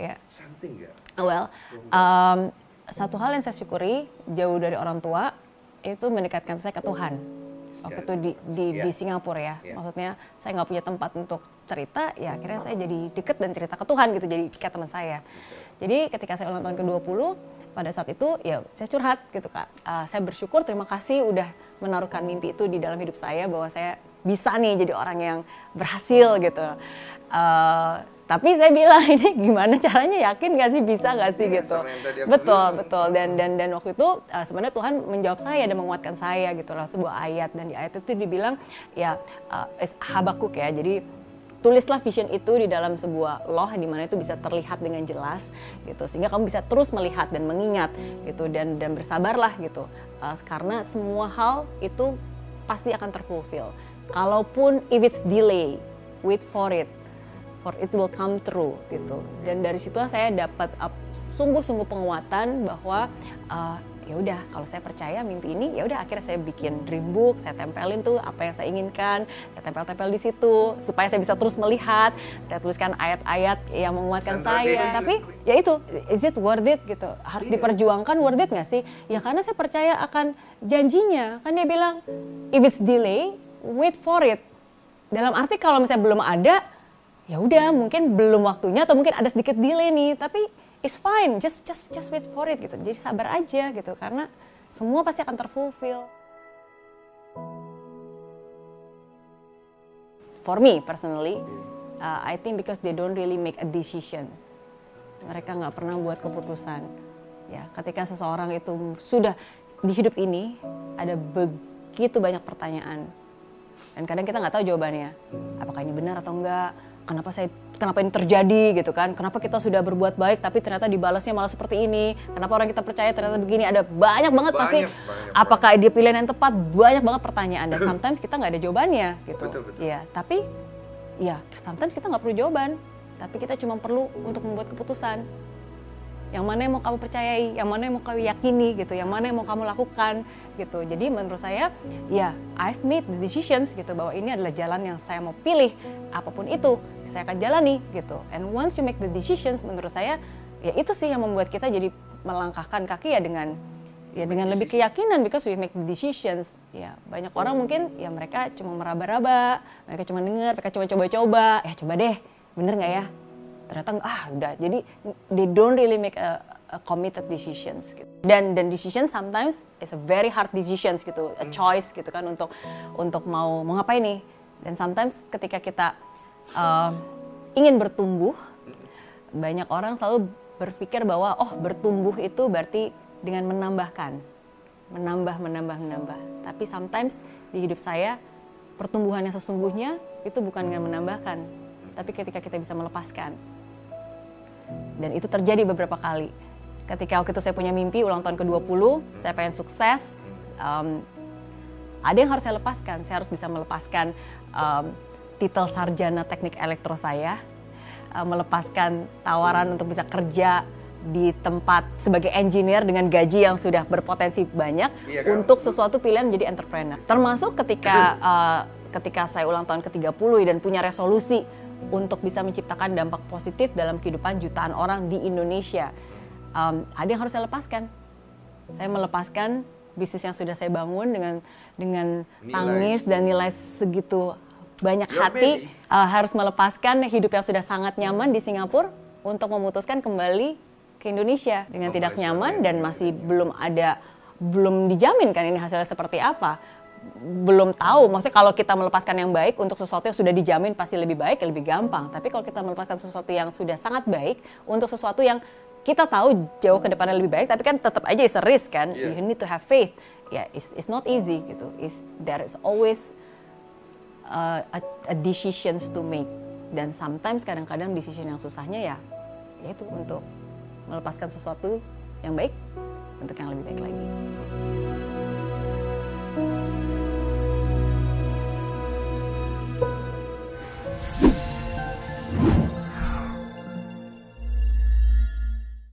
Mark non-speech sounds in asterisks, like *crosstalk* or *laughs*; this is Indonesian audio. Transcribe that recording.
ya. Something ya. well um, satu hal yang saya syukuri jauh dari orang tua itu mendekatkan saya ke Tuhan. Waktu itu di di, Iya. di Singapura ya. Iya. maksudnya saya nggak punya tempat untuk cerita ya akhirnya saya jadi deket dan cerita ke Tuhan gitu jadi kayak teman saya. Jadi ketika saya ulang tahun ke 20 pada saat itu ya saya curhat gitu kak. Uh, saya bersyukur terima kasih udah menaruhkan mimpi itu di dalam hidup saya bahwa saya bisa nih jadi orang yang berhasil gitu. Uh, tapi saya bilang ini gimana caranya? Yakin gak sih? Bisa gak sih? Iya, gitu. betul betul. Dan dan dan waktu itu uh, sebenarnya Tuhan menjawab saya dan menguatkan saya gitu lah sebuah ayat. Dan di ayat itu dibilang ya uh, is Habakuk ya. Jadi tulislah vision itu di dalam sebuah loh di mana itu bisa terlihat dengan jelas gitu sehingga kamu bisa terus melihat dan mengingat gitu dan dan bersabarlah gitu. Uh, karena semua hal itu pasti akan terfulfill. Kalaupun if it's delay wait for it for it will come true gitu. Dan dari situ saya dapat uh, sungguh-sungguh penguatan bahwa uh, ya udah kalau saya percaya mimpi ini ya udah akhirnya saya bikin dream book saya tempelin tuh apa yang saya inginkan saya tempel-tempel di situ supaya saya bisa terus melihat saya tuliskan ayat-ayat yang menguatkan saya. tapi ya itu is it worth it gitu? Harus Iya. diperjuangkan worth it nggak sih? Ya karena saya percaya akan janjinya. Kan dia bilang if it's delay wait for it. Dalam arti kalau misalnya belum ada ya udah mungkin belum waktunya atau mungkin ada sedikit delay nih tapi it's fine just just just wait for it gitu. Jadi sabar aja gitu karena semua pasti akan terfulfill. For me personally uh, I think because they don't really make a decision. Mereka nggak pernah buat keputusan. Ya ketika seseorang itu sudah di hidup ini ada begitu banyak pertanyaan. Dan kadang kita nggak tahu jawabannya. Apakah ini benar atau enggak kenapa saya kenapa ini terjadi gitu kan? Kenapa kita sudah berbuat baik tapi ternyata dibalasnya malah seperti ini? Kenapa orang kita percaya ternyata begini? Ada banyak banget pasti. Banyak, banyak, apakah dia pilihan yang tepat? Banyak banget pertanyaan. Dan *laughs* sometimes kita nggak ada jawabannya gitu. Betul, betul. ya tapi ya sometimes kita nggak perlu jawaban. Tapi kita cuma perlu untuk membuat keputusan yang mana yang mau kamu percayai, yang mana yang mau kamu yakini gitu, yang mana yang mau kamu lakukan gitu. Jadi menurut saya ya I've made the decisions gitu bahwa ini adalah jalan yang saya mau pilih. Apa pun itu saya akan jalani gitu. And once you make the decisions menurut saya ya itu sih yang membuat kita jadi melangkahkan kaki ya dengan ya dengan lebih keyakinan because we make the decisions. Ya banyak orang mungkin ya mereka cuma meraba-raba mereka cuma dengar mereka cuma coba-coba. Ya coba deh. Bener nggak ya ternyata ah udah. Jadi they don't really make a, a committed decisions gitu. dan dan decision sometimes is a very hard decisions gitu a choice gitu kan untuk untuk mau mau ngapain nih. Dan sometimes ketika kita uh, ingin bertumbuh banyak orang selalu berpikir bahwa oh bertumbuh itu berarti dengan menambahkan. Menambah menambah menambah. Tapi sometimes di hidup saya pertumbuhan yang sesungguhnya itu bukan dengan menambahkan tapi ketika kita bisa melepaskan dan itu terjadi beberapa kali ketika waktu itu saya punya mimpi ulang tahun ke-20 saya pengen sukses um, ada yang harus saya lepaskan saya harus bisa melepaskan um, titel sarjana teknik elektro saya uh, melepaskan tawaran untuk bisa kerja di tempat sebagai engineer dengan gaji yang sudah berpotensi banyak Iya kan? untuk sesuatu pilihan menjadi entrepreneur. Termasuk ketika uh, ketika saya ulang tahun ke-30 dan punya resolusi untuk bisa menciptakan dampak positif dalam kehidupan jutaan orang di Indonesia. Um, ada yang harus saya lepaskan. Saya melepaskan bisnis yang sudah saya bangun dengan dengan Nilai. tangis dan nilai segitu banyak Your hati baby. uh, harus melepaskan hidup yang sudah sangat nyaman di Singapura untuk memutuskan kembali ke Indonesia dengan tidak nyaman dan masih belum ada belum dijamin kan ini hasilnya seperti apa belum tahu. Maksudnya kalau kita melepaskan yang baik untuk sesuatu yang sudah dijamin pasti lebih baik lebih gampang. Tapi kalau kita melepaskan sesuatu yang sudah sangat baik untuk sesuatu yang kita tahu jauh ke depannya lebih baik tapi kan tetap aja is a risk kan? Yeah. you need to have faith. Ya yeah, it's, it's not easy gitu. Is there is always uh, a, a decisions to make. Dan sometimes kadang-kadang decision yang susahnya ya yaitu untuk melepaskan sesuatu yang baik untuk yang lebih baik lagi. Di